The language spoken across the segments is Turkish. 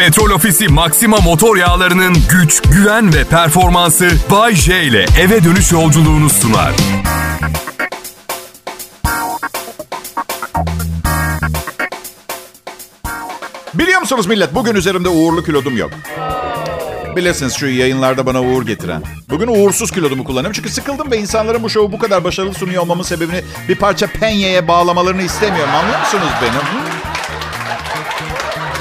Petrol Ofisi Maxima motor yağlarının güç, güven ve performansı Bay J ile eve dönüş yolculuğunu sunar. Biliyor musunuz millet bugün üzerimde uğurlu kilodum yok. Bilirsiniz şu yayınlarda bana uğur getiren. Bugün uğursuz kilodumu kullanıyorum çünkü sıkıldım ve insanların bu şovu bu kadar başarılı sunuyor olmamın sebebini bir parça penyeye bağlamalarını istemiyorum. Anlıyor musunuz beni?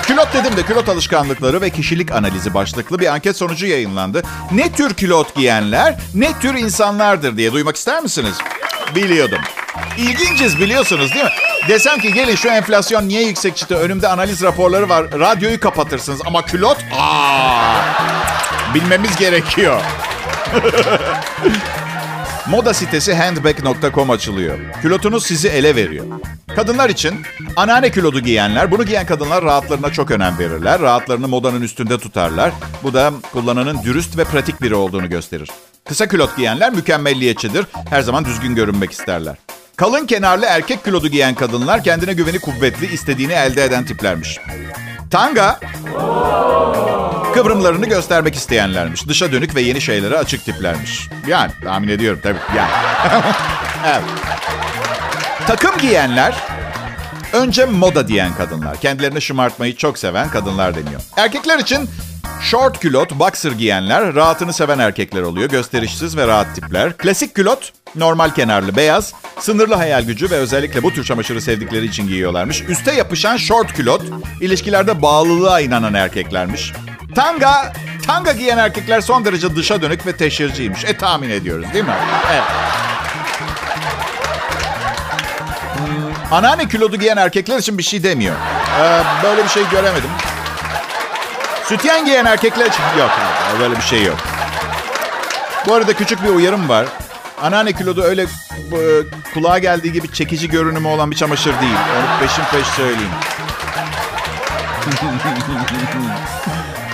Külot dedim de külot alışkanlıkları ve kişilik analizi başlıklı bir anket sonucu yayınlandı. Ne tür külot giyenler, ne tür insanlardır diye duymak ister misiniz? Biliyordum. İlginciz biliyorsunuz değil mi? Desem ki gelin şu enflasyon niye yüksek çıktı önümde analiz raporları var. Radyoyu kapatırsınız ama külot aa, bilmemiz gerekiyor. Moda sitesi handbag.com açılıyor. Külotunuz sizi ele veriyor. Kadınlar için anneanne kilodu giyenler, bunu giyen kadınlar rahatlarına çok önem verirler. Rahatlarını modanın üstünde tutarlar. Bu da kullananın dürüst ve pratik biri olduğunu gösterir. Kısa külot giyenler mükemmelliyetçidir. Her zaman düzgün görünmek isterler. Kalın kenarlı erkek kilodu giyen kadınlar kendine güveni kuvvetli, istediğini elde eden tiplermiş. Tanga kıvrımlarını göstermek isteyenlermiş. Dışa dönük ve yeni şeylere açık tiplermiş. Yani tahmin ediyorum tabii. Yani. evet. Takım giyenler önce moda diyen kadınlar. Kendilerini şımartmayı çok seven kadınlar deniyor. Erkekler için short külot, boxer giyenler rahatını seven erkekler oluyor. Gösterişsiz ve rahat tipler. Klasik külot normal kenarlı beyaz, sınırlı hayal gücü ve özellikle bu tür çamaşırı sevdikleri için giyiyorlarmış. Üste yapışan short külot, ilişkilerde bağlılığa inanan erkeklermiş. Tanga, tanga giyen erkekler son derece dışa dönük ve teşhirciymiş. E tahmin ediyoruz değil mi? Evet. Anneanne kilodu giyen erkekler için bir şey demiyor. Ee, böyle bir şey göremedim. Sütyen giyen erkekler için yok. Böyle bir şey yok. Bu arada küçük bir uyarım var. Anneanne kilodu öyle e, kulağa geldiği gibi çekici görünümü olan bir çamaşır değil. Onu peşin peş söyleyeyim.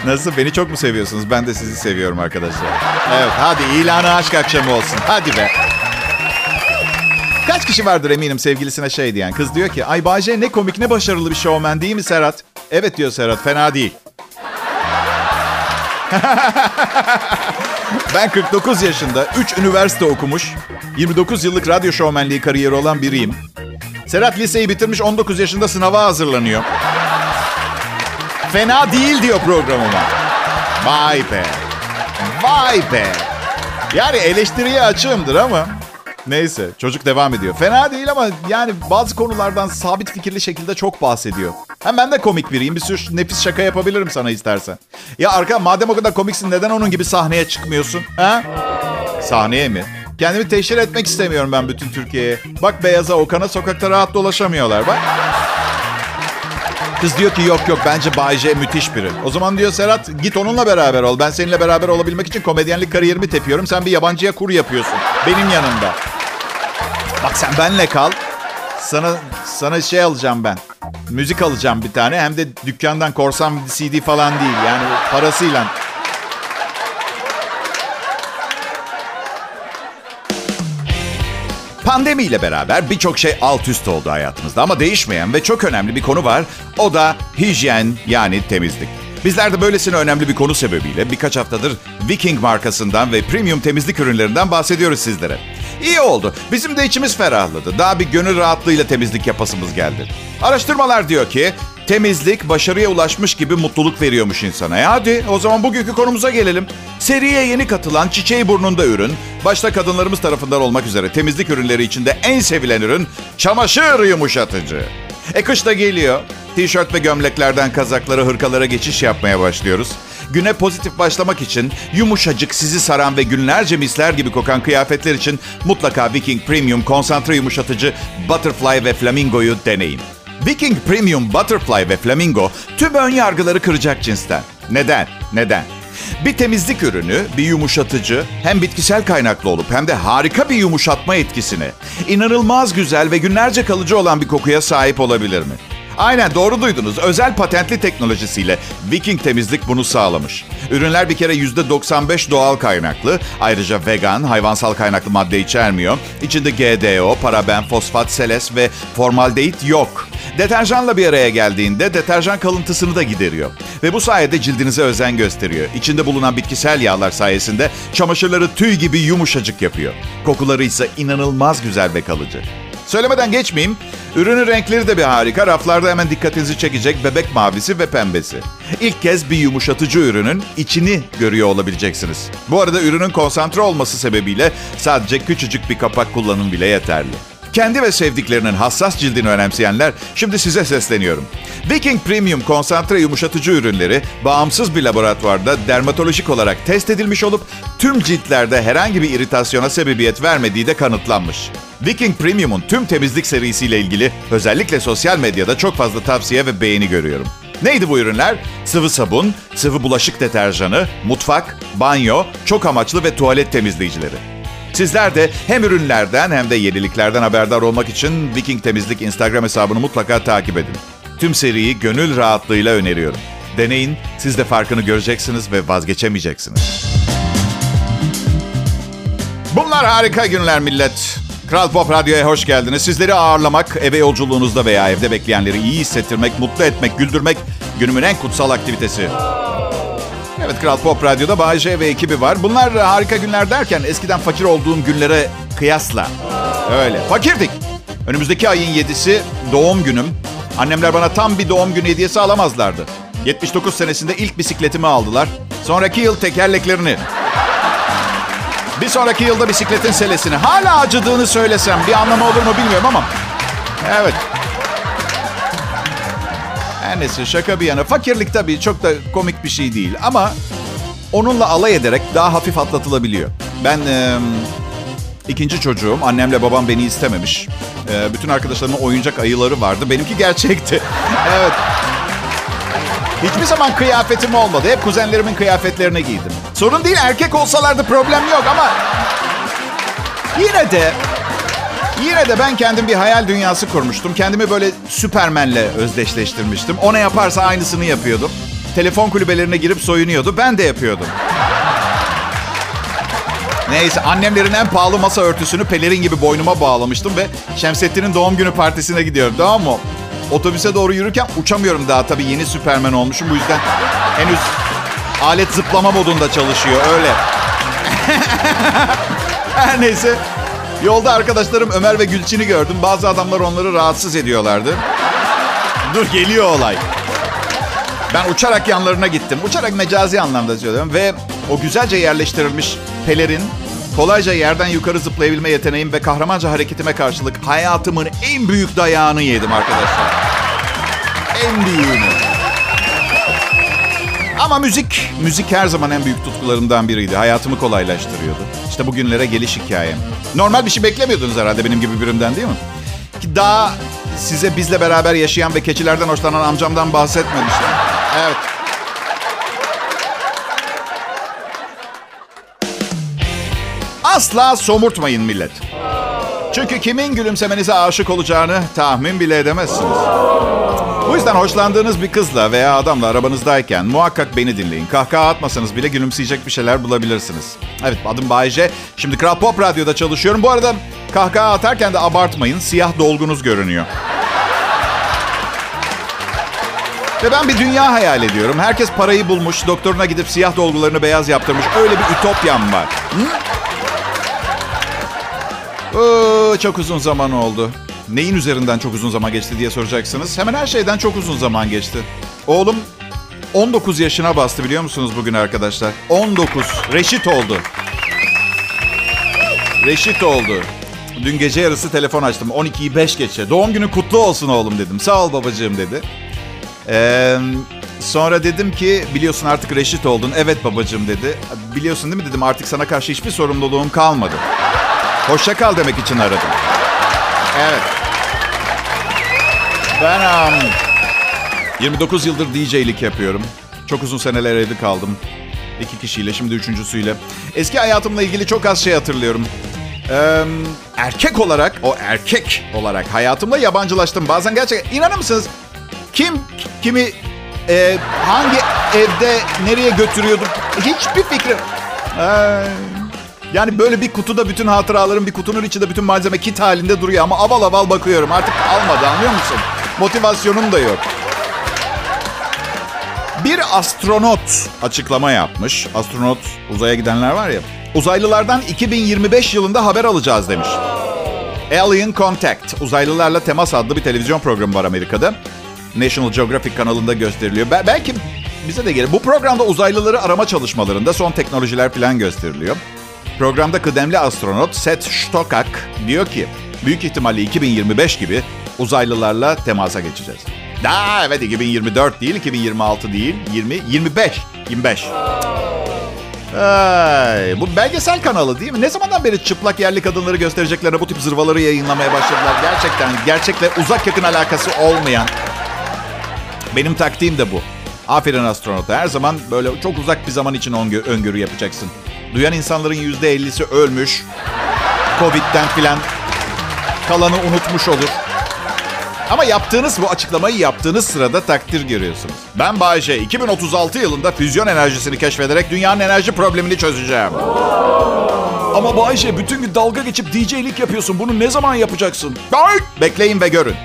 Nasıl? Beni çok mu seviyorsunuz? Ben de sizi seviyorum arkadaşlar. Evet hadi ilanı aşk akşamı olsun. Hadi be. Kaç kişi vardır eminim sevgilisine şey diyen. Kız diyor ki ay Bayce ne komik ne başarılı bir şovmen değil mi Serhat? Evet diyor Serhat fena değil. ben 49 yaşında 3 üniversite okumuş 29 yıllık radyo şovmenliği kariyeri olan biriyim. Serhat liseyi bitirmiş 19 yaşında sınava hazırlanıyor. Fena değil diyor programıma. Vay be. Vay be. Yani eleştiriye açığımdır ama neyse çocuk devam ediyor. Fena değil ama yani bazı konulardan sabit fikirli şekilde çok bahsediyor. Hem ben de komik biriyim. Bir sürü nefis şaka yapabilirim sana istersen. Ya arka madem o kadar komiksin neden onun gibi sahneye çıkmıyorsun? Ha? Sahneye mi? Kendimi teşhir etmek istemiyorum ben bütün Türkiye'ye. Bak Beyaz'a, Okan'a sokakta rahat dolaşamıyorlar bak. Kız diyor ki yok yok bence Bay J müthiş biri. O zaman diyor Serhat git onunla beraber ol. Ben seninle beraber olabilmek için komedyenlik kariyerimi tepiyorum. Sen bir yabancıya kur yapıyorsun. Benim yanımda. Bak sen benle kal. Sana sana şey alacağım ben. Müzik alacağım bir tane. Hem de dükkandan korsan CD falan değil. Yani parasıyla. Pandemiyle beraber birçok şey alt üst oldu hayatımızda ama değişmeyen ve çok önemli bir konu var. O da hijyen yani temizlik. Bizler de böylesine önemli bir konu sebebiyle birkaç haftadır Viking markasından ve premium temizlik ürünlerinden bahsediyoruz sizlere. İyi oldu. Bizim de içimiz ferahladı. Daha bir gönül rahatlığıyla temizlik yapasımız geldi. Araştırmalar diyor ki temizlik başarıya ulaşmış gibi mutluluk veriyormuş insana. E hadi o zaman bugünkü konumuza gelelim. Seriye yeni katılan çiçeği burnunda ürün, başta kadınlarımız tarafından olmak üzere temizlik ürünleri içinde en sevilen ürün çamaşır yumuşatıcı. E kış da geliyor. Tişört ve gömleklerden kazaklara, hırkalara geçiş yapmaya başlıyoruz. Güne pozitif başlamak için yumuşacık sizi saran ve günlerce misler gibi kokan kıyafetler için mutlaka Viking Premium konsantre yumuşatıcı Butterfly ve Flamingo'yu deneyin. Viking Premium Butterfly ve Flamingo tüm ön yargıları kıracak cinsten. Neden? Neden? Bir temizlik ürünü, bir yumuşatıcı hem bitkisel kaynaklı olup hem de harika bir yumuşatma etkisine, inanılmaz güzel ve günlerce kalıcı olan bir kokuya sahip olabilir mi? Aynen doğru duydunuz. Özel patentli teknolojisiyle Viking Temizlik bunu sağlamış. Ürünler bir kere %95 doğal kaynaklı. Ayrıca vegan, hayvansal kaynaklı madde içermiyor. İçinde GDO, paraben, fosfat, seles ve formaldehit yok. Deterjanla bir araya geldiğinde deterjan kalıntısını da gideriyor. Ve bu sayede cildinize özen gösteriyor. İçinde bulunan bitkisel yağlar sayesinde çamaşırları tüy gibi yumuşacık yapıyor. Kokuları ise inanılmaz güzel ve kalıcı. Söylemeden geçmeyeyim. Ürünün renkleri de bir harika. Raflarda hemen dikkatinizi çekecek bebek mavisi ve pembesi. İlk kez bir yumuşatıcı ürünün içini görüyor olabileceksiniz. Bu arada ürünün konsantre olması sebebiyle sadece küçücük bir kapak kullanım bile yeterli. Kendi ve sevdiklerinin hassas cildini önemseyenler şimdi size sesleniyorum. Viking Premium konsantre yumuşatıcı ürünleri bağımsız bir laboratuvarda dermatolojik olarak test edilmiş olup tüm ciltlerde herhangi bir iritasyona sebebiyet vermediği de kanıtlanmış. Viking Premium'un tüm temizlik serisiyle ilgili özellikle sosyal medyada çok fazla tavsiye ve beğeni görüyorum. Neydi bu ürünler? Sıvı sabun, sıvı bulaşık deterjanı, mutfak, banyo, çok amaçlı ve tuvalet temizleyicileri. Sizler de hem ürünlerden hem de yeniliklerden haberdar olmak için Viking Temizlik Instagram hesabını mutlaka takip edin. Tüm seriyi gönül rahatlığıyla öneriyorum. Deneyin, siz de farkını göreceksiniz ve vazgeçemeyeceksiniz. Bunlar harika günler millet. Kral Pop Radyo'ya hoş geldiniz. Sizleri ağırlamak, eve yolculuğunuzda veya evde bekleyenleri iyi hissettirmek, mutlu etmek, güldürmek günümün en kutsal aktivitesi. Evet Kral Pop Radyo'da Bayece ve ekibi var. Bunlar harika günler derken eskiden fakir olduğum günlere kıyasla. Öyle. Fakirdik. Önümüzdeki ayın 7'si doğum günüm. Annemler bana tam bir doğum günü hediyesi alamazlardı. 79 senesinde ilk bisikletimi aldılar. Sonraki yıl tekerleklerini. Bir sonraki yılda bisikletin selesini. Hala acıdığını söylesem bir anlamı olur mu bilmiyorum ama. Evet. Her neyse şaka bir yana. Fakirlik tabii çok da komik bir şey değil. Ama onunla alay ederek daha hafif atlatılabiliyor. Ben e, ikinci çocuğum. Annemle babam beni istememiş. E, bütün arkadaşlarımın oyuncak ayıları vardı. Benimki gerçekti. evet. Hiçbir zaman kıyafetim olmadı. Hep kuzenlerimin kıyafetlerini giydim. Sorun değil erkek olsalardı problem yok ama... Yine de... Yine de ben kendim bir hayal dünyası kurmuştum. Kendimi böyle Süpermen'le özdeşleştirmiştim. O ne yaparsa aynısını yapıyordum. Telefon kulübelerine girip soyunuyordu. Ben de yapıyordum. Neyse annemlerin en pahalı masa örtüsünü pelerin gibi boynuma bağlamıştım ve Şemsettin'in doğum günü partisine gidiyorum tamam mı? Otobüse doğru yürürken uçamıyorum daha tabii yeni Süpermen olmuşum. Bu yüzden henüz alet zıplama modunda çalışıyor öyle. Her neyse yolda arkadaşlarım Ömer ve Gülçin'i gördüm. Bazı adamlar onları rahatsız ediyorlardı. Dur geliyor olay. Ben uçarak yanlarına gittim. Uçarak mecazi anlamda söylüyorum. Ve o güzelce yerleştirilmiş pelerin kolayca yerden yukarı zıplayabilme yeteneğim ve kahramanca hareketime karşılık hayatımın en büyük dayağını yedim arkadaşlar. En büyüğünü. Ama müzik, müzik her zaman en büyük tutkularımdan biriydi. Hayatımı kolaylaştırıyordu. İşte bugünlere geliş hikayem. Normal bir şey beklemiyordunuz herhalde benim gibi birinden değil mi? Ki daha size bizle beraber yaşayan ve keçilerden hoşlanan amcamdan bahsetmemiştim. Evet. Asla somurtmayın millet. Çünkü kimin gülümsemenize aşık olacağını tahmin bile edemezsiniz. Bu yüzden hoşlandığınız bir kızla veya adamla arabanızdayken muhakkak beni dinleyin. Kahkaha atmasanız bile gülümseyecek bir şeyler bulabilirsiniz. Evet adım Bayece. Şimdi Kral Pop Radyo'da çalışıyorum. Bu arada kahkaha atarken de abartmayın. Siyah dolgunuz görünüyor. Ve ben bir dünya hayal ediyorum. Herkes parayı bulmuş, doktoruna gidip siyah dolgularını beyaz yaptırmış. Öyle bir ütopyam var. Hı? Oo, çok uzun zaman oldu. Neyin üzerinden çok uzun zaman geçti diye soracaksınız. Hemen her şeyden çok uzun zaman geçti. Oğlum 19 yaşına bastı biliyor musunuz bugün arkadaşlar? 19. Reşit oldu. Reşit oldu. Dün gece yarısı telefon açtım. 12'yi 5 geçe. Doğum günü kutlu olsun oğlum dedim. Sağ ol babacığım dedi. Ee, sonra dedim ki biliyorsun artık reşit oldun. Evet babacığım dedi. Biliyorsun değil mi dedim artık sana karşı hiçbir sorumluluğum kalmadı. Hoşça kal demek için aradım. Evet. Ben um, 29 yıldır DJ'lik yapıyorum. Çok uzun seneler evli kaldım. İki kişiyle, şimdi üçüncüsüyle. Eski hayatımla ilgili çok az şey hatırlıyorum. Ee, erkek olarak, o erkek olarak hayatımda yabancılaştım. Bazen gerçekten, inanır mısınız? Kim kimi e, hangi evde nereye götürüyordum hiçbir fikrim. Ee, yani böyle bir kutuda bütün hatıralarım bir kutunun içinde bütün malzeme kit halinde duruyor ama aval aval bakıyorum. Artık almadı anlıyor musun? Motivasyonum da yok. Bir astronot açıklama yapmış. Astronot uzaya gidenler var ya. Uzaylılardan 2025 yılında haber alacağız demiş. Alien Contact, uzaylılarla temas adlı bir televizyon programı var Amerika'da. National Geographic kanalında gösteriliyor. Be- belki bize de gelir. Bu programda uzaylıları arama çalışmalarında son teknolojiler falan gösteriliyor. Programda kıdemli astronot Seth Stokak diyor ki büyük ihtimalle 2025 gibi uzaylılarla temasa geçeceğiz. Daha evet 2024 değil, 2026 değil, 20 25 25. Ay, bu belgesel kanalı değil mi? Ne zamandan beri çıplak yerli kadınları göstereceklerine bu tip zırvaları yayınlamaya başladılar. Gerçekten, gerçekle uzak yakın alakası olmayan. Benim taktiğim de bu. Aferin astronota. Her zaman böyle çok uzak bir zaman için öngörü, yapacaksın. Duyan insanların %50'si ölmüş. Covid'den filan. Kalanı unutmuş olur. Ama yaptığınız bu açıklamayı yaptığınız sırada takdir görüyorsunuz. Ben Bayece 2036 yılında füzyon enerjisini keşfederek dünyanın enerji problemini çözeceğim. Ama Bayece bütün gün dalga geçip DJ'lik yapıyorsun. Bunu ne zaman yapacaksın? Bekleyin ve görün.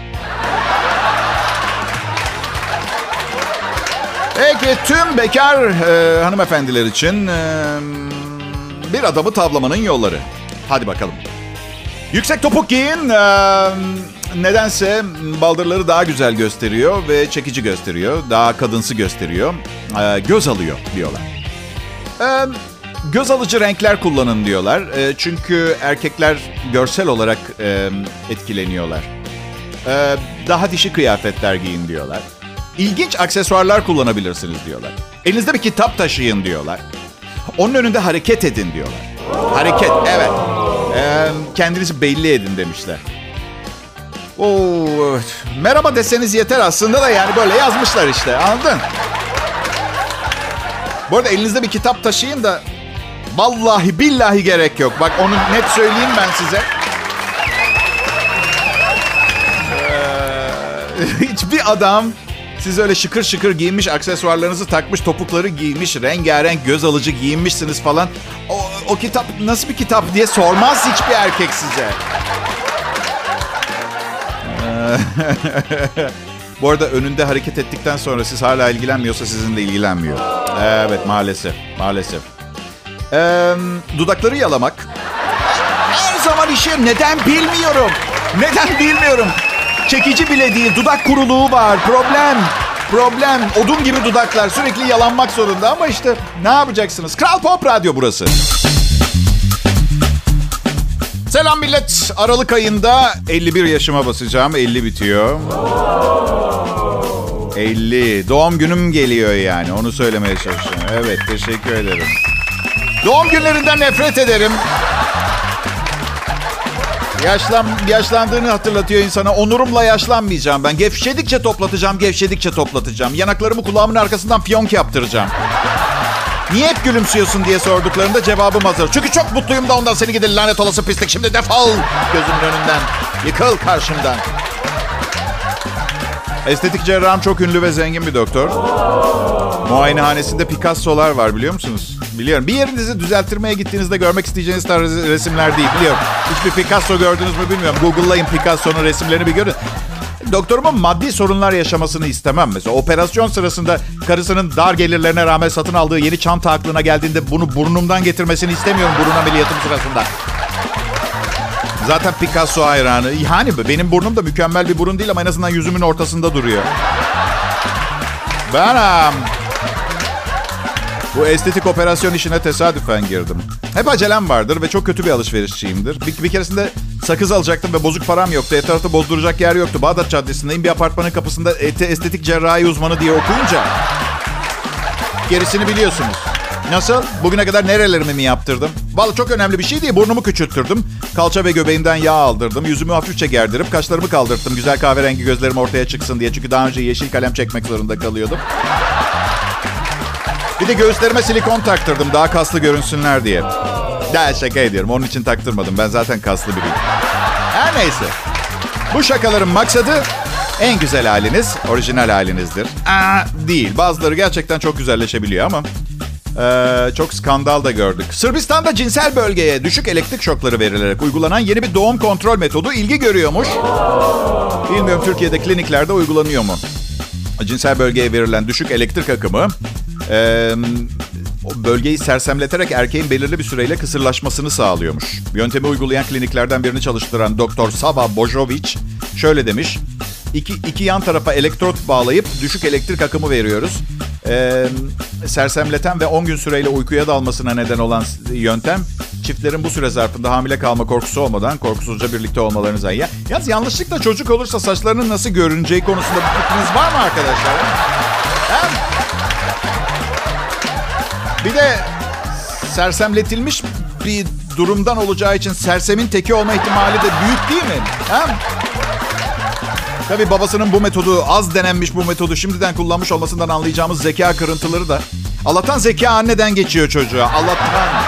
Peki tüm bekar e, hanımefendiler için e, bir adamı tavlamanın yolları. Hadi bakalım. Yüksek topuk giyin. E, nedense baldırları daha güzel gösteriyor ve çekici gösteriyor. Daha kadınsı gösteriyor. E, göz alıyor diyorlar. E, göz alıcı renkler kullanın diyorlar. E, çünkü erkekler görsel olarak e, etkileniyorlar. E, daha dişi kıyafetler giyin diyorlar. İlginç aksesuarlar kullanabilirsiniz diyorlar. Elinizde bir kitap taşıyın diyorlar. Onun önünde hareket edin diyorlar. Hareket, evet. Ee, kendinizi belli edin demişler. Oo, merhaba deseniz yeter aslında da yani böyle yazmışlar işte anladın? Bu arada elinizde bir kitap taşıyın da vallahi billahi gerek yok. Bak onu net söyleyeyim ben size. Ee, hiçbir adam siz öyle şıkır şıkır giyinmiş, aksesuarlarınızı takmış, topukları giymiş, rengarenk göz alıcı giyinmişsiniz falan. O, o kitap nasıl bir kitap diye sormaz hiçbir erkek size. Bu arada önünde hareket ettikten sonra siz hala ilgilenmiyorsa sizinle ilgilenmiyor. Evet maalesef, maalesef. Ee, dudakları yalamak. Her zaman işe neden bilmiyorum. Neden bilmiyorum. Çekici bile değil. Dudak kuruluğu var. Problem. Problem. Odun gibi dudaklar. Sürekli yalanmak zorunda ama işte ne yapacaksınız? Kral Pop Radyo burası. Selam millet. Aralık ayında 51 yaşıma basacağım. 50 bitiyor. 50. Doğum günüm geliyor yani. Onu söylemeye çalışıyorum. Evet teşekkür ederim. Doğum günlerinden nefret ederim. Yaşlan, yaşlandığını hatırlatıyor insana. Onurumla yaşlanmayacağım ben. Gevşedikçe toplatacağım, gevşedikçe toplatacağım. Yanaklarımı kulağımın arkasından fiyonk yaptıracağım. Niye hep gülümsüyorsun diye sorduklarında cevabım hazır. Çünkü çok mutluyum da ondan seni gidin lanet olası pislik. Şimdi defol gözümün önünden. Yıkıl karşımdan. Estetik cerrahım çok ünlü ve zengin bir doktor. Muayenehanesinde Picasso'lar var biliyor musunuz? Biliyorum. Bir yerinizi düzelttirmeye gittiğinizde görmek isteyeceğiniz tarz resimler değil biliyorum. Hiçbir Picasso gördünüz mü bilmiyorum. Google'layın Picasso'nun resimlerini bir görün. Doktorumun maddi sorunlar yaşamasını istemem. Mesela operasyon sırasında karısının dar gelirlerine rağmen satın aldığı yeni çanta aklına geldiğinde bunu burnumdan getirmesini istemiyorum burun ameliyatım sırasında. Zaten Picasso hayranı. Yani benim burnum da mükemmel bir burun değil ama en azından yüzümün ortasında duruyor. Ben um, bu estetik operasyon işine tesadüfen girdim. Hep acelem vardır ve çok kötü bir alışverişçiyimdir. Bir, bir keresinde sakız alacaktım ve bozuk param yoktu. Etrafta bozduracak yer yoktu. Bağdat Caddesi'ndeyim. Bir apartmanın kapısında ete, estetik cerrahi uzmanı diye okuyunca... Gerisini biliyorsunuz. Nasıl? Bugüne kadar nerelerimi mi yaptırdım? Vallahi çok önemli bir şey değil. Burnumu küçülttürdüm. Kalça ve göbeğimden yağ aldırdım. Yüzümü hafifçe gerdirip kaşlarımı kaldırttım. Güzel kahverengi gözlerim ortaya çıksın diye. Çünkü daha önce yeşil kalem çekmek zorunda kalıyordum. Bir de göğüslerime silikon taktırdım. Daha kaslı görünsünler diye. Ya şaka ediyorum. Onun için taktırmadım. Ben zaten kaslı biriyim. Her neyse. Bu şakaların maksadı En güzel haliniz orijinal halinizdir. Aa, değil. Bazıları gerçekten çok güzelleşebiliyor ama ee, çok skandal da gördük. Sırbistan'da cinsel bölgeye düşük elektrik şokları verilerek uygulanan yeni bir doğum kontrol metodu ilgi görüyormuş. Bilmiyorum Türkiye'de kliniklerde uygulanıyor mu? Cinsel bölgeye verilen düşük elektrik akımı e, o bölgeyi sersemleterek erkeğin belirli bir süreyle kısırlaşmasını sağlıyormuş. Yöntemi uygulayan kliniklerden birini çalıştıran Doktor Sava Bojovic şöyle demiş. İki, iki yan tarafa elektrot bağlayıp düşük elektrik akımı veriyoruz. Ee, sersemleten ve 10 gün süreyle uykuya dalmasına neden olan yöntem çiftlerin bu süre zarfında hamile kalma korkusu olmadan korkusuzca birlikte olmalarını zayıf. Yalnız yanlışlıkla çocuk olursa saçlarının nasıl görüneceği konusunda bir fikriniz var mı arkadaşlar? Hem bir de sersemletilmiş bir durumdan olacağı için sersemin teki olma ihtimali de büyük değil mi? Hem Tabii babasının bu metodu az denenmiş bu metodu şimdiden kullanmış olmasından anlayacağımız zeka kırıntıları da. Allah'tan zeka anneden geçiyor çocuğa. Allah'tan.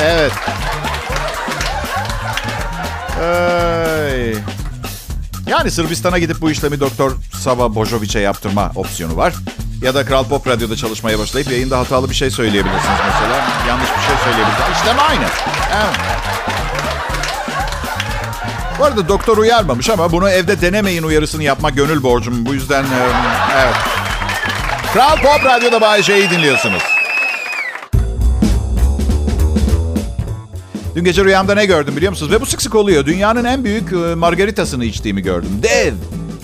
Evet. Ay. Yani Sırbistan'a gidip bu işlemi Doktor Sava Bojovic'e yaptırma opsiyonu var. Ya da Kral Pop Radyo'da çalışmaya başlayıp yayında hatalı bir şey söyleyebilirsiniz mesela. Yanlış bir şey söyleyebilirsiniz. İşlem aynı. Evet. Bu arada doktor uyarmamış ama bunu evde denemeyin uyarısını yapmak gönül borcum. Bu yüzden evet. Kral Pop Radyo'da Bay J'yi dinliyorsunuz. Dün gece rüyamda ne gördüm biliyor musunuz? Ve bu sık sık oluyor. Dünyanın en büyük margaritasını içtiğimi gördüm. Dev.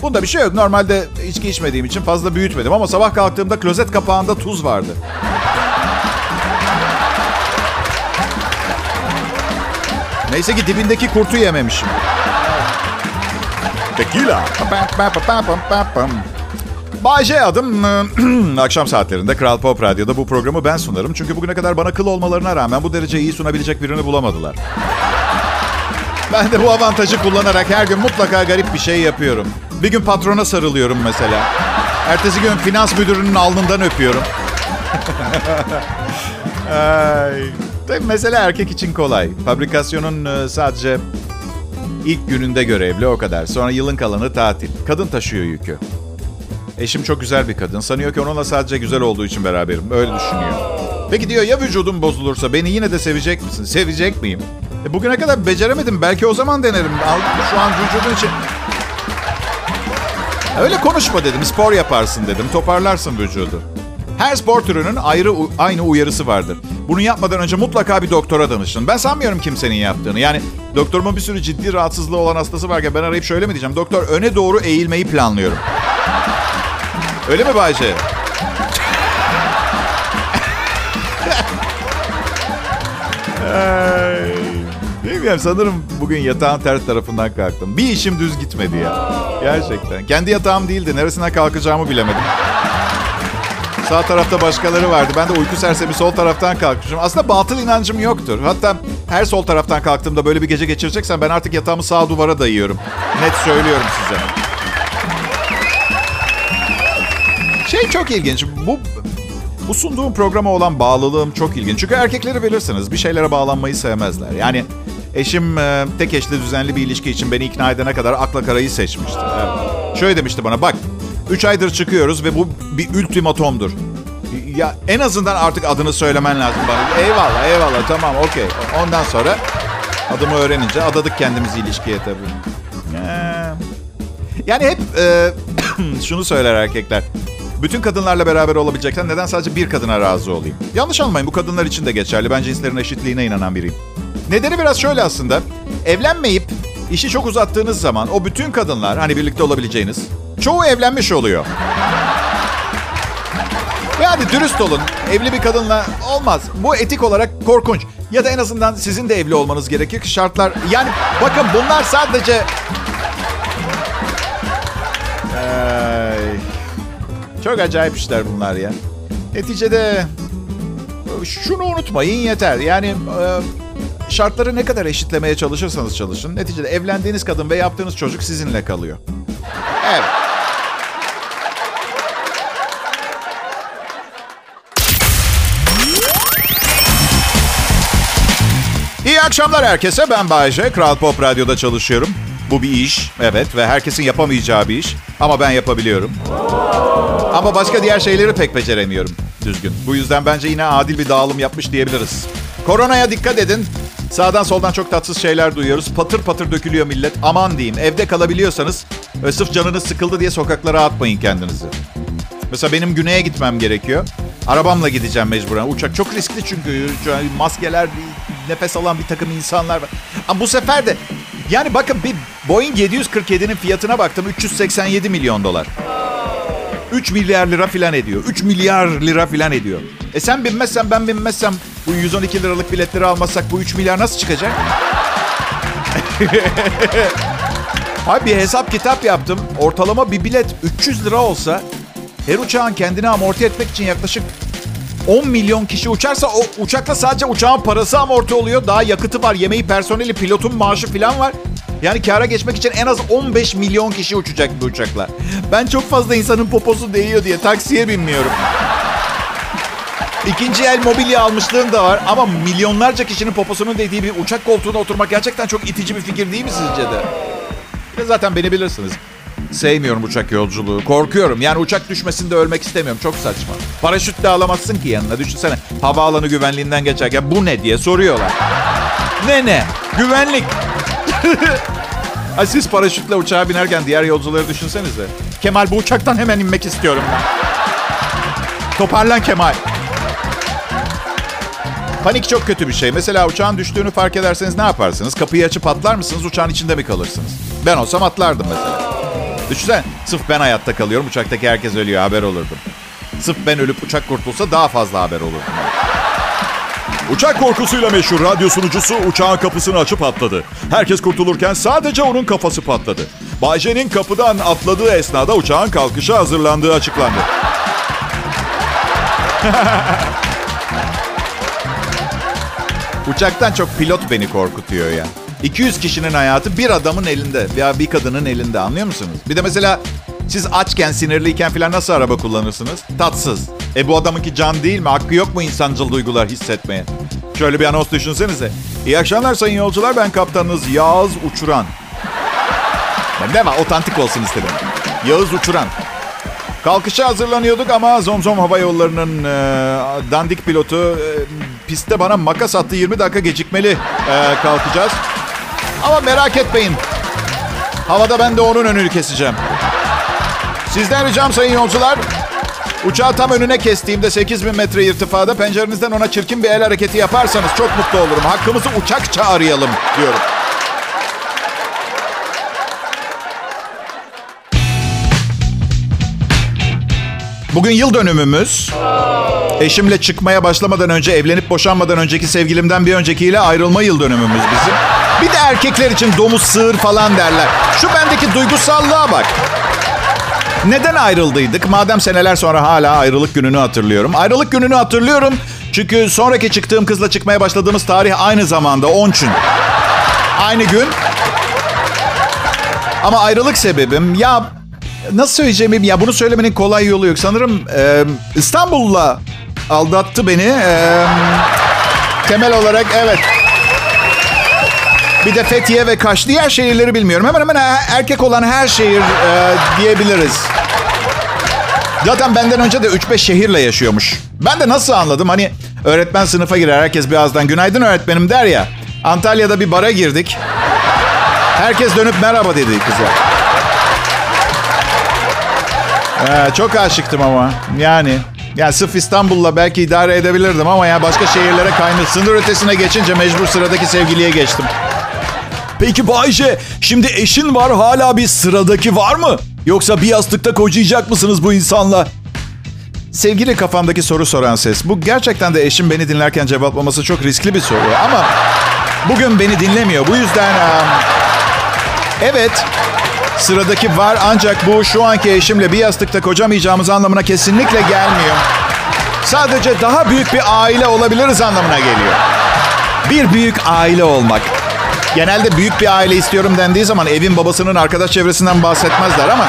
Bunda bir şey yok. Normalde içki içmediğim için fazla büyütmedim. Ama sabah kalktığımda klozet kapağında tuz vardı. Neyse ki dibindeki kurtu yememişim. Tequila. Bay J adım. Akşam saatlerinde Kral Pop Radyo'da bu programı ben sunarım. Çünkü bugüne kadar bana kıl olmalarına rağmen bu derece iyi sunabilecek birini bulamadılar. Ben de bu avantajı kullanarak her gün mutlaka garip bir şey yapıyorum. Bir gün patrona sarılıyorum mesela. Ertesi gün finans müdürünün alnından öpüyorum. Ay. Tabii mesele erkek için kolay. Fabrikasyonun sadece ilk gününde görevli o kadar. Sonra yılın kalanı tatil. Kadın taşıyor yükü. Eşim çok güzel bir kadın. Sanıyor ki onunla sadece güzel olduğu için beraberim. Öyle düşünüyor. Peki diyor ya vücudum bozulursa beni yine de sevecek misin? Sevecek miyim? E bugüne kadar beceremedim. Belki o zaman denerim. Aldım şu an vücudun için. Öyle konuşma dedim. Spor yaparsın dedim. Toparlarsın vücudu. Her spor türünün ayrı aynı uyarısı vardır. Bunu yapmadan önce mutlaka bir doktora danışın. Ben sanmıyorum kimsenin yaptığını. Yani doktorumun bir sürü ciddi rahatsızlığı olan hastası varken ben arayıp şöyle mi diyeceğim? Doktor öne doğru eğilmeyi planlıyorum. Öyle mi Bayce? Bilmiyorum sanırım bugün yatağın ters tarafından kalktım. Bir işim düz gitmedi ya. Gerçekten. Kendi yatağım değildi. Neresinden kalkacağımı bilemedim. Sağ tarafta başkaları vardı. Ben de uyku sersemi sol taraftan kalkmışım. Aslında batıl inancım yoktur. Hatta her sol taraftan kalktığımda böyle bir gece geçireceksen ben artık yatağımı sağ duvara dayıyorum. Net söylüyorum size. Şey çok ilginç. Bu bu sunduğum programa olan bağlılığım çok ilginç. Çünkü erkekleri bilirsiniz. Bir şeylere bağlanmayı sevmezler. Yani eşim e, tek eşli düzenli bir ilişki için beni ikna edene kadar akla karayı seçmişti. Evet. Şöyle demişti bana bak 3 aydır çıkıyoruz ve bu bir ultimatomdur. Ya en azından artık adını söylemen lazım bana. Eyvallah eyvallah tamam okey. Ondan sonra adımı öğrenince adadık kendimizi ilişkiye tabii. Yani hep e, şunu söyler erkekler. Bütün kadınlarla beraber olabileceksen neden sadece bir kadına razı olayım? Yanlış anlamayın bu kadınlar için de geçerli. Ben cinslerin eşitliğine inanan biriyim. Nedeni biraz şöyle aslında. Evlenmeyip işi çok uzattığınız zaman o bütün kadınlar hani birlikte olabileceğiniz çoğu evlenmiş oluyor. Ve hadi dürüst olun. Evli bir kadınla olmaz. Bu etik olarak korkunç. Ya da en azından sizin de evli olmanız gerekir ki şartlar... Yani bakın bunlar sadece... Ay, çok acayip işler bunlar ya. Neticede şunu unutmayın yeter. Yani şartları ne kadar eşitlemeye çalışırsanız çalışın. Neticede evlendiğiniz kadın ve yaptığınız çocuk sizinle kalıyor. Evet. İyi akşamlar herkese. Ben Bayece. Kral Pop Radyo'da çalışıyorum. Bu bir iş, evet ve herkesin yapamayacağı bir iş. Ama ben yapabiliyorum. Ama başka diğer şeyleri pek beceremiyorum düzgün. Bu yüzden bence yine adil bir dağılım yapmış diyebiliriz. Koronaya dikkat edin. Sağdan soldan çok tatsız şeyler duyuyoruz. Patır patır dökülüyor millet. Aman diyeyim evde kalabiliyorsanız ve sırf canınız sıkıldı diye sokaklara atmayın kendinizi. Mesela benim güneye gitmem gerekiyor. Arabamla gideceğim mecburen. Uçak çok riskli çünkü. Maskeler, nefes alan bir takım insanlar var. Ama bu sefer de yani bakın bir Boeing 747'nin fiyatına baktım 387 milyon dolar. 3 milyar lira filan ediyor. 3 milyar lira filan ediyor. E sen binmezsen ben binmezsem bu 112 liralık biletleri almazsak bu 3 milyar nasıl çıkacak? Abi bir hesap kitap yaptım. Ortalama bir bilet 300 lira olsa her uçağın kendini amorti etmek için yaklaşık 10 milyon kişi uçarsa o uçakla sadece uçağın parası amorti oluyor. Daha yakıtı var, yemeği, personeli, pilotun maaşı falan var. Yani kara geçmek için en az 15 milyon kişi uçacak bir uçakla. Ben çok fazla insanın poposu değiyor diye taksiye binmiyorum. İkinci el mobilya almışlığım da var ama milyonlarca kişinin poposunun değdiği bir uçak koltuğuna oturmak gerçekten çok itici bir fikir değil mi sizce de? Ve zaten beni bilirsiniz. Sevmiyorum uçak yolculuğu. Korkuyorum. Yani uçak düşmesinde ölmek istemiyorum. Çok saçma. Paraşütle alamazsın ki yanına. Düşünsene havaalanı güvenliğinden geçerken bu ne diye soruyorlar. Ne ne? Güvenlik. Ay siz paraşütle uçağa binerken diğer yolcuları düşünsenize. Kemal bu uçaktan hemen inmek istiyorum ben. Toparlan Kemal. Panik çok kötü bir şey. Mesela uçağın düştüğünü fark ederseniz ne yaparsınız? Kapıyı açıp atlar mısınız? Uçağın içinde mi kalırsınız? Ben olsam atlardım mesela. Düşünsene sırf ben hayatta kalıyorum. Uçaktaki herkes ölüyor. Haber olurdum. Sırf ben ölüp uçak kurtulsa daha fazla haber olurdu. Uçak korkusuyla meşhur radyo sunucusu uçağın kapısını açıp atladı. Herkes kurtulurken sadece onun kafası patladı. Bayce'nin kapıdan atladığı esnada uçağın kalkışa hazırlandığı açıklandı. Uçaktan çok pilot beni korkutuyor ya. 200 kişinin hayatı bir adamın elinde veya bir kadının elinde anlıyor musunuz? Bir de mesela siz açken, sinirliyken falan nasıl araba kullanırsınız? Tatsız. E bu adamınki can değil mi? Hakkı yok mu insancıl duygular hissetmeye? Şöyle bir anons düşünsenize. İyi akşamlar sayın yolcular. Ben kaptanınız Yağız Uçuran. Yani ne var? Otantik olsun istedim. Yağız Uçuran. Kalkışa hazırlanıyorduk ama Zomzom Hava Yolları'nın e, dandik pilotu e, pistte bana makas attı. 20 dakika gecikmeli e, kalkacağız. Ama merak etmeyin. Havada ben de onun önünü keseceğim. Sizden ricam sayın yolcular. Uçağı tam önüne kestiğimde 8000 metre irtifada pencerenizden ona çirkin bir el hareketi yaparsanız çok mutlu olurum. Hakkımızı uçakça arayalım diyorum. Bugün yıl dönümümüz. Eşimle çıkmaya başlamadan önce, evlenip boşanmadan önceki sevgilimden bir öncekiyle ayrılma yıl dönümümüz bizim. Bir de erkekler için domuz sığır falan derler. Şu bendeki duygusallığa bak. Neden ayrıldıydık? Madem seneler sonra hala ayrılık gününü hatırlıyorum. Ayrılık gününü hatırlıyorum. Çünkü sonraki çıktığım kızla çıkmaya başladığımız tarih aynı zamanda 10 gün. Aynı gün. Ama ayrılık sebebim ya nasıl söyleyeceğim ya bunu söylemenin kolay yolu yok. Sanırım e, İstanbul'la aldattı beni. E, temel olarak evet. Bir de Fethiye ve Kaş. Diğer şehirleri bilmiyorum. Hemen hemen erkek olan her şehir e, diyebiliriz. Zaten benden önce de 3-5 şehirle yaşıyormuş. Ben de nasıl anladım? Hani öğretmen sınıfa girer. Herkes birazdan günaydın öğretmenim der ya. Antalya'da bir bara girdik. Herkes dönüp merhaba dedi kıza. Ee, çok aşıktım ama. Yani. Yani sırf İstanbul'la belki idare edebilirdim ama ya başka şehirlere kaynadı. Sınır ötesine geçince mecbur sıradaki sevgiliye geçtim. Peki Bayce, şimdi eşin var hala bir sıradaki var mı? Yoksa bir yastıkta kocayacak mısınız bu insanla? Sevgili kafamdaki soru soran ses. Bu gerçekten de eşim beni dinlerken cevaplaması çok riskli bir soru. Ama bugün beni dinlemiyor. Bu yüzden... Evet, sıradaki var ancak bu şu anki eşimle bir yastıkta kocamayacağımız anlamına kesinlikle gelmiyor. Sadece daha büyük bir aile olabiliriz anlamına geliyor. Bir büyük aile olmak. Genelde büyük bir aile istiyorum dendiği zaman evin babasının arkadaş çevresinden bahsetmezler ama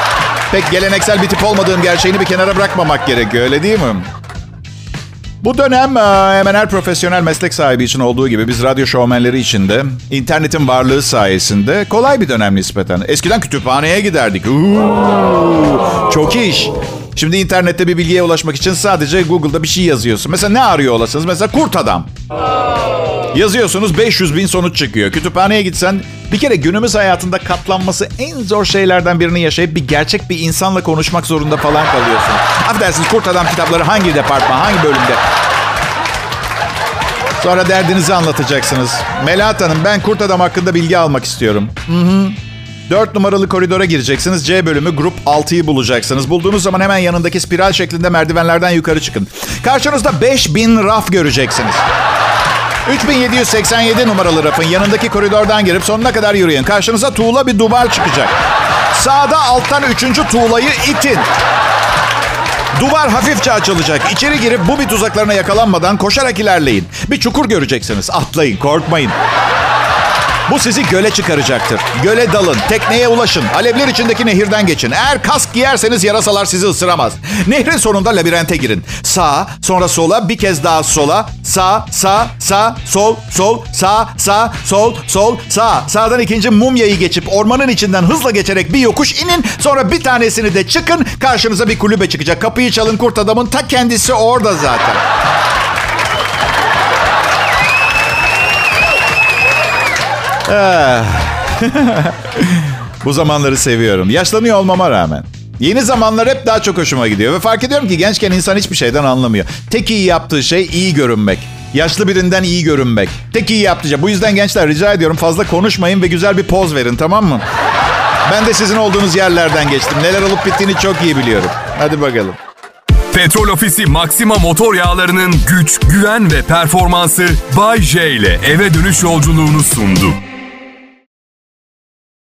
pek geleneksel bir tip olmadığım gerçeğini bir kenara bırakmamak gerekiyor öyle değil mi? Bu dönem hemen her profesyonel meslek sahibi için olduğu gibi biz radyo şovmenleri için de internetin varlığı sayesinde kolay bir dönem nispeten. Eskiden kütüphaneye giderdik. Uuu, çok iş. Şimdi internette bir bilgiye ulaşmak için sadece Google'da bir şey yazıyorsun. Mesela ne arıyor olasınız? Mesela kurt adam. Yazıyorsunuz 500 bin sonuç çıkıyor. Kütüphaneye gitsen bir kere günümüz hayatında katlanması en zor şeylerden birini yaşayıp bir gerçek bir insanla konuşmak zorunda falan kalıyorsun. Affedersiniz Kurt Adam kitapları hangi departman, hangi bölümde? Sonra derdinizi anlatacaksınız. Melahat Hanım ben Kurt Adam hakkında bilgi almak istiyorum. Hı hı. 4 numaralı koridora gireceksiniz. C bölümü grup 6'yı bulacaksınız. Bulduğunuz zaman hemen yanındaki spiral şeklinde merdivenlerden yukarı çıkın. Karşınızda 5000 raf göreceksiniz. 3787 numaralı rafın yanındaki koridordan girip sonuna kadar yürüyün. Karşınıza tuğla bir duvar çıkacak. Sağda alttan üçüncü tuğlayı itin. Duvar hafifçe açılacak. İçeri girip bu bir tuzaklarına yakalanmadan koşarak ilerleyin. Bir çukur göreceksiniz. Atlayın, korkmayın. Bu sizi göle çıkaracaktır. Göle dalın, tekneye ulaşın, alevler içindeki nehirden geçin. Eğer kask giyerseniz yarasalar sizi ısıramaz. Nehrin sonunda labirente girin. Sağa, sonra sola, bir kez daha sola. Sağ, sağ, sağ, sol, sol, sağ, sağ, sol, sol, sağ. Sağdan ikinci mumyayı geçip ormanın içinden hızla geçerek bir yokuş inin. Sonra bir tanesini de çıkın. Karşınıza bir kulübe çıkacak. Kapıyı çalın kurt adamın ta kendisi orada zaten. Bu zamanları seviyorum. Yaşlanıyor olmama rağmen. Yeni zamanlar hep daha çok hoşuma gidiyor. Ve fark ediyorum ki gençken insan hiçbir şeyden anlamıyor. Tek iyi yaptığı şey iyi görünmek. Yaşlı birinden iyi görünmek. Tek iyi yaptığı şey. Bu yüzden gençler rica ediyorum fazla konuşmayın ve güzel bir poz verin tamam mı? Ben de sizin olduğunuz yerlerden geçtim. Neler olup bittiğini çok iyi biliyorum. Hadi bakalım. Petrol Ofisi Maxima motor yağlarının güç, güven ve performansı Bay J ile eve dönüş yolculuğunu sundu.